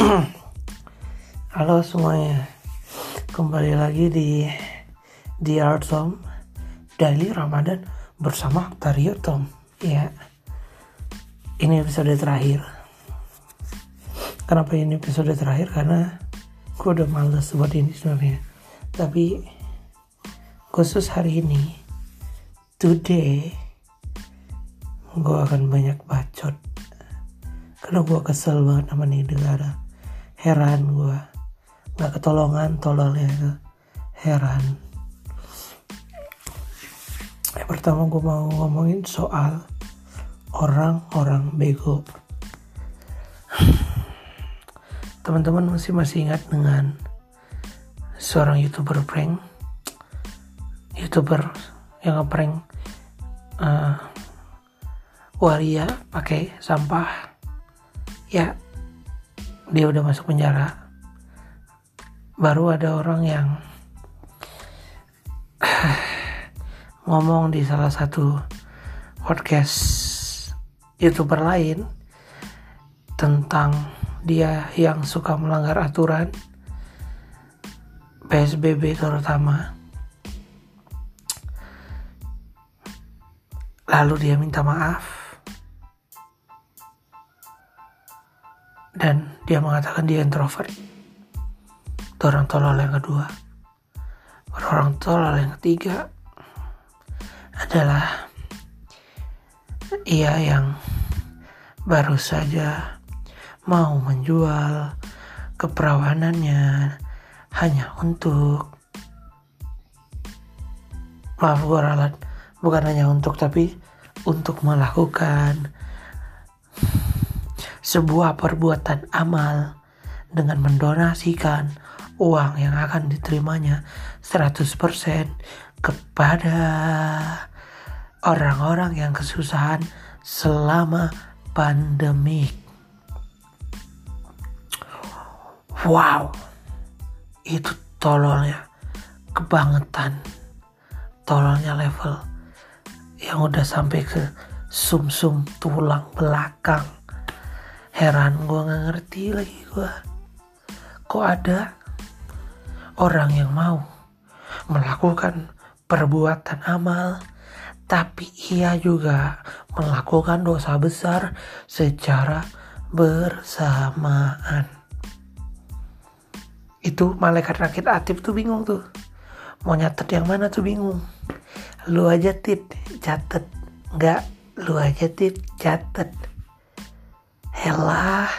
Halo semuanya, kembali lagi di di Art Tom Daily Ramadan bersama Tario Tom. Ya, ini episode terakhir. Kenapa ini episode terakhir? Karena gue udah males buat ini sebenarnya. Tapi khusus hari ini, today, gue akan banyak bacot. Karena gue kesel banget sama nih negara. Heran gue nggak ketolongan tololnya itu. Heran. Yang pertama gue mau ngomongin soal orang-orang bego. Teman-teman masih masih ingat dengan seorang youtuber prank? Youtuber yang ngeprank uh, waria pakai sampah? Ya dia udah masuk penjara. Baru ada orang yang ngomong di salah satu podcast youtuber lain tentang dia yang suka melanggar aturan PSBB terutama. Lalu dia minta maaf dan dia mengatakan dia introvert. Itu orang tolol yang kedua. Orang tolol yang ketiga adalah ia yang baru saja mau menjual keperawanannya hanya untuk maaf gue ralat bukan hanya untuk tapi untuk melakukan sebuah perbuatan amal dengan mendonasikan uang yang akan diterimanya 100% kepada orang-orang yang kesusahan selama pandemik. Wow, itu tololnya kebangetan. Tololnya level yang udah sampai ke sumsum -sum tulang belakang. Heran gue gak ngerti lagi gue. Kok ada orang yang mau melakukan perbuatan amal, tapi ia juga melakukan dosa besar secara bersamaan. Itu malaikat rakit atip tuh bingung tuh. Mau nyatet yang mana tuh bingung. Lu aja tit catet. Enggak, lu aja tit catet. Helah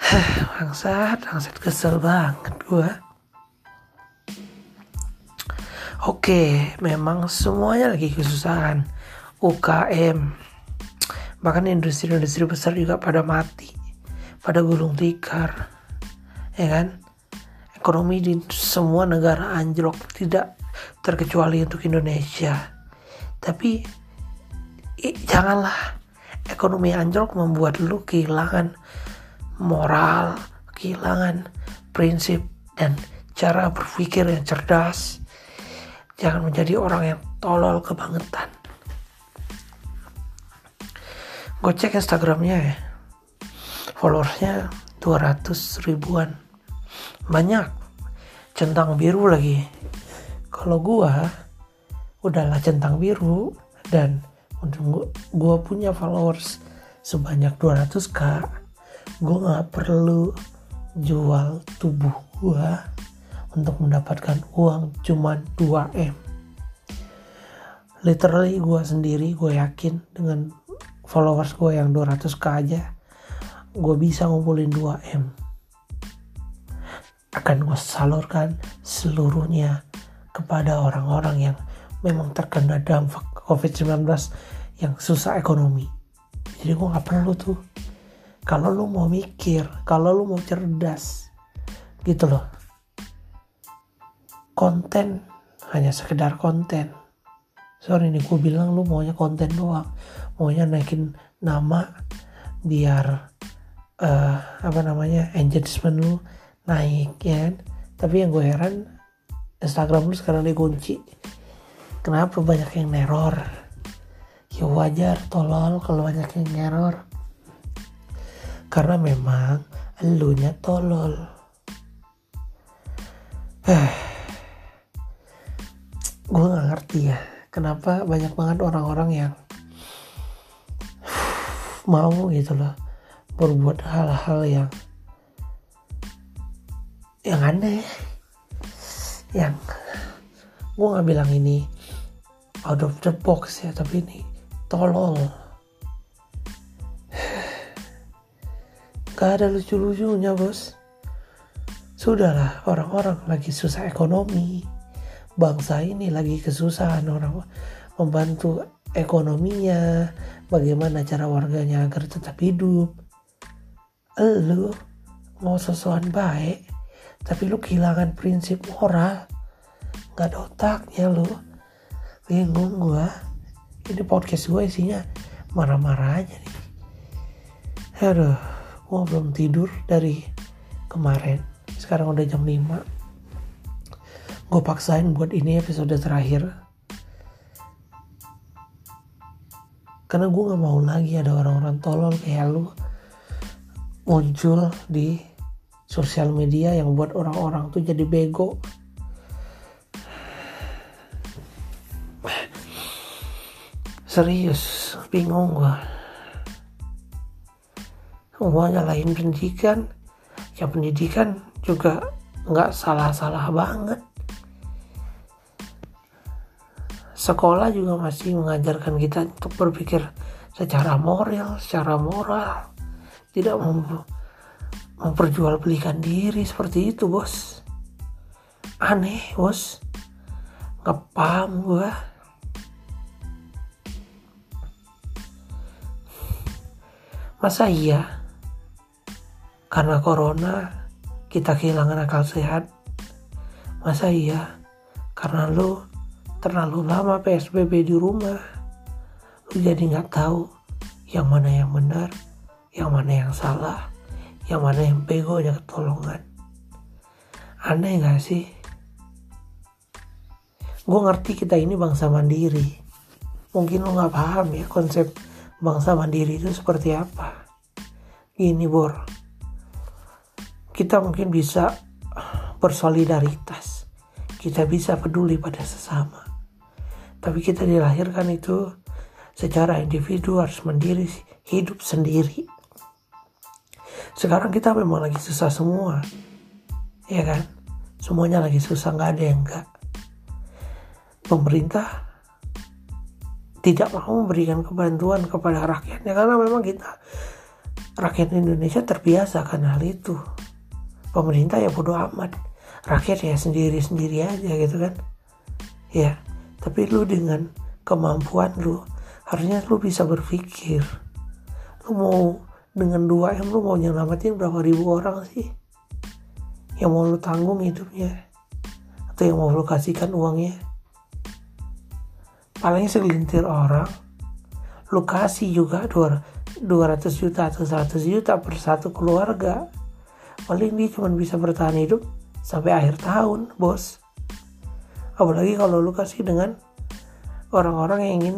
bangsat bangsat kesel banget gue oke memang semuanya lagi kesusahan. UKM bahkan industri-industri besar juga pada mati pada gulung tikar. Ya kan? Ekonomi di semua negara anjlok tidak terkecuali untuk Indonesia. Tapi janganlah ekonomi anjlok membuat lu kehilangan moral, kehilangan prinsip dan cara berpikir yang cerdas. Jangan menjadi orang yang tolol kebangetan. Gue cek Instagramnya ya. Followersnya 200 ribuan. Banyak. Centang biru lagi. Kalau gue udahlah centang biru dan gue punya followers sebanyak 200k gue gak perlu jual tubuh gue untuk mendapatkan uang cuma 2M literally gue sendiri gue yakin dengan followers gue yang 200k aja gue bisa ngumpulin 2M akan gue salurkan seluruhnya kepada orang-orang yang memang terkena dampak COVID-19 yang susah ekonomi. Jadi gue gak perlu tuh. Kalau lu mau mikir kalau lu mau cerdas gitu loh. Konten hanya sekedar konten. Sorry nih gue bilang lu maunya konten doang. Maunya naikin nama biar uh, apa namanya engagement lu naik ya kan? tapi yang gue heran Instagram lu sekarang dikunci kenapa banyak yang neror? Ya wajar tolol kalau banyak yang neror. Karena memang elunya tolol. Eh gue nggak ngerti ya kenapa banyak banget orang-orang yang mau gitu loh berbuat hal-hal yang yang aneh. Yang gue nggak bilang ini out of the box ya tapi ini tolol. Gak ada lucu-lucunya bos. Sudahlah orang-orang lagi susah ekonomi. Bangsa ini lagi kesusahan orang membantu ekonominya bagaimana cara warganya agar tetap hidup. Lu mau sesuatu baik tapi lu kehilangan prinsip moral. Gak ada otaknya lu bingung gua ini podcast gue isinya marah-marah aja nih. Aduh gua belum tidur dari kemarin. Sekarang udah jam 5 gue paksain buat ini episode terakhir. Karena gue gak mau lagi ada orang-orang tolol kayak lu muncul di sosial media yang buat orang-orang tuh jadi bego serius bingung gue semuanya lain pendidikan. Ya pendidikan juga nggak salah-salah banget. Sekolah juga masih mengajarkan kita untuk berpikir secara moral, secara moral, tidak mem memperjualbelikan diri seperti itu bos. Aneh bos, nggak paham Masa iya? Karena corona kita kehilangan akal sehat. Masa iya? Karena lu terlalu lama PSBB di rumah lu jadi nggak tahu yang mana yang benar yang mana yang salah yang mana yang bego aja ketolongan aneh gak sih gue ngerti kita ini bangsa mandiri mungkin lo nggak paham ya konsep bangsa mandiri itu seperti apa? Gini bor. Kita mungkin bisa bersolidaritas. Kita bisa peduli pada sesama. Tapi kita dilahirkan itu secara individu harus mandiri hidup sendiri. Sekarang kita memang lagi susah semua. Ya kan? Semuanya lagi susah nggak ada yang enggak pemerintah tidak mau memberikan kebantuan kepada rakyatnya. Karena memang kita rakyat Indonesia terbiasa kan hal itu. Pemerintah ya bodoh amat. Rakyat ya sendiri-sendiri aja gitu kan. Ya tapi lu dengan kemampuan lu harusnya lu bisa berpikir. Lu mau dengan dua m lu mau nyelamatin berapa ribu orang sih? Yang mau lu tanggung hidupnya. Atau yang mau lu kasihkan uangnya paling segelintir orang. Lu kasih juga 200 juta atau 100 juta per satu keluarga. Paling dia cuma bisa bertahan hidup sampai akhir tahun bos. Apalagi kalau lu kasih dengan orang-orang yang ingin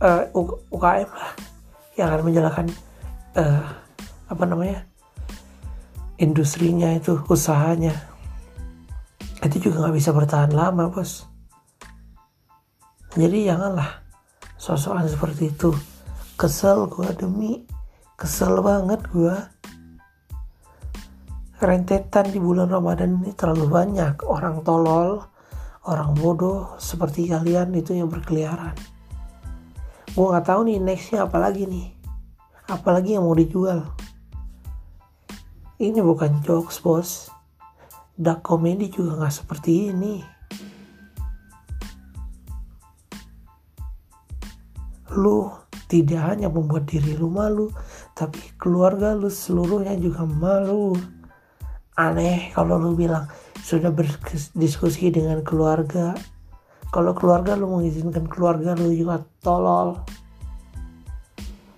uh, eh, UKM lah yang akan menjalankan uh, apa namanya industrinya itu usahanya. Itu juga nggak bisa bertahan lama bos jadi janganlah sosokan seperti itu. Kesel gua demi kesel banget gua. Rentetan di bulan Ramadan ini terlalu banyak. Orang tolol orang bodoh seperti kalian itu yang berkeliaran. Gue nggak tahu nih nextnya apalagi nih. Apalagi yang mau dijual? Ini bukan jokes bos. Dark comedy juga nggak seperti ini lu tidak hanya membuat diri lu malu tapi keluarga lu seluruhnya juga malu. Aneh kalau lu bilang sudah berdiskusi dengan keluarga. Kalau keluarga lu mengizinkan keluarga lu juga tolol.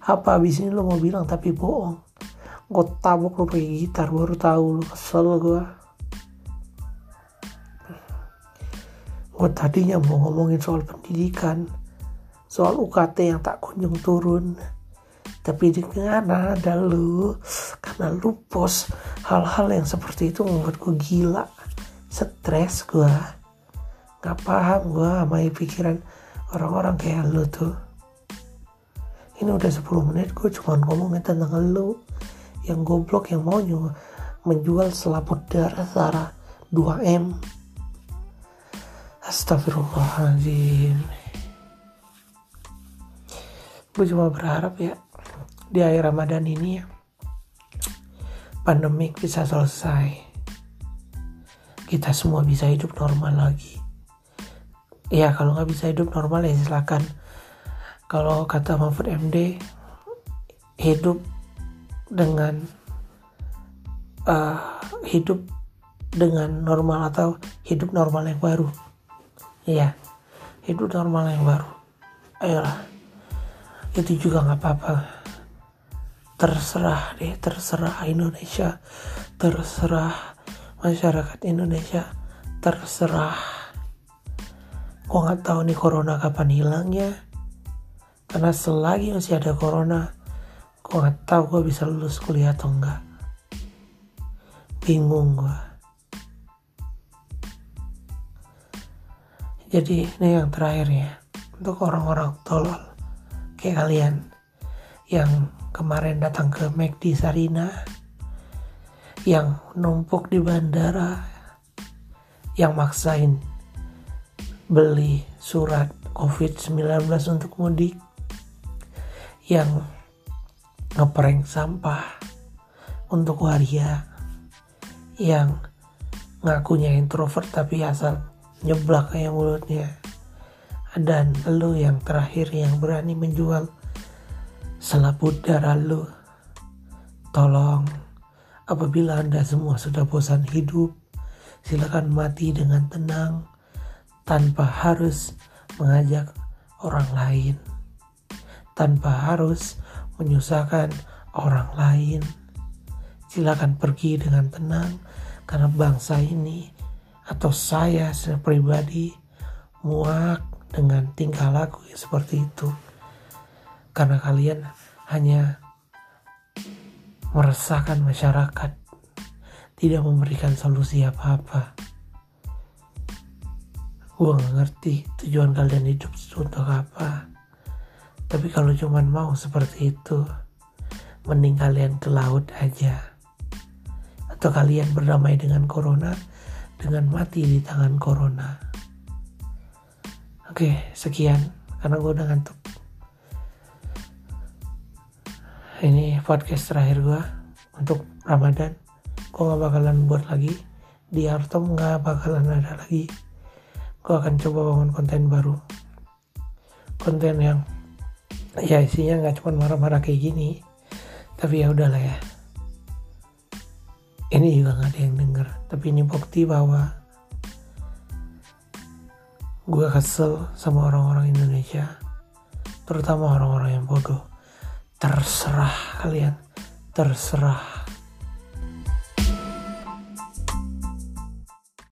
Apa abis ini lu mau bilang tapi bohong? Gue tabuk lu pakai gitar baru tahu lu kesel gue gue tadinya mau ngomongin soal pendidikan soal UKT yang tak kunjung turun. Tapi dengan ada lu karena lu post hal-hal yang seperti itu membuat gue gila. Stres gue nggak paham gue sama pikiran orang-orang kayak lu tuh. Ini udah 10 menit gue cuma ngomongin tentang lu. Yang goblok yang mau juga menjual selaput darah Zara 2M Astagfirullahaladzim gue cuma berharap ya di akhir Ramadan ini ya pandemik bisa selesai. Kita semua bisa hidup normal lagi. Ya kalau nggak bisa hidup normal ya silakan. Kalau kata Mahfud MD hidup dengan uh, hidup dengan normal atau hidup normal yang baru. Iya hidup normal yang baru. Ayolah itu juga nggak apa-apa. Terserah deh terserah Indonesia. Terserah masyarakat Indonesia. Terserah. Gua nggak tahu nih corona kapan hilangnya. Karena selagi masih ada corona gua nggak tahu gua bisa lulus kuliah atau enggak bingung gua. Jadi ini yang terakhir ya. Untuk orang-orang tolol kayak kalian yang kemarin datang ke McD Sarina yang numpuk di bandara yang maksain beli surat COVID-19 untuk mudik yang ngeprank sampah untuk waria yang ngakunya introvert tapi asal nyeblak kayak mulutnya dan lu yang terakhir yang berani menjual selaput darah lu. Tolong, apabila Anda semua sudah bosan hidup, silakan mati dengan tenang tanpa harus mengajak orang lain. Tanpa harus menyusahkan orang lain. Silakan pergi dengan tenang karena bangsa ini atau saya secara pribadi muak dengan tingkah laku seperti itu karena kalian hanya meresahkan masyarakat, tidak memberikan solusi apa-apa. Gue gak ngerti tujuan kalian hidup untuk apa. Tapi kalau cuma mau seperti itu, mending kalian ke laut aja. Atau kalian berdamai dengan corona dengan mati di tangan corona. Oke, sekian. Karena gue udah ngantuk. Ini podcast terakhir gue untuk Ramadan. Gue gak bakalan buat lagi. Di Artom gak bakalan ada lagi. Gue akan coba bangun konten baru. Konten yang ya isinya nggak cuma marah-marah kayak gini. Tapi ya udahlah ya. Ini juga nggak ada yang denger. Tapi ini bukti bahwa gue kesel sama orang-orang Indonesia terutama orang-orang yang bodoh. Terserah kalian. Terserah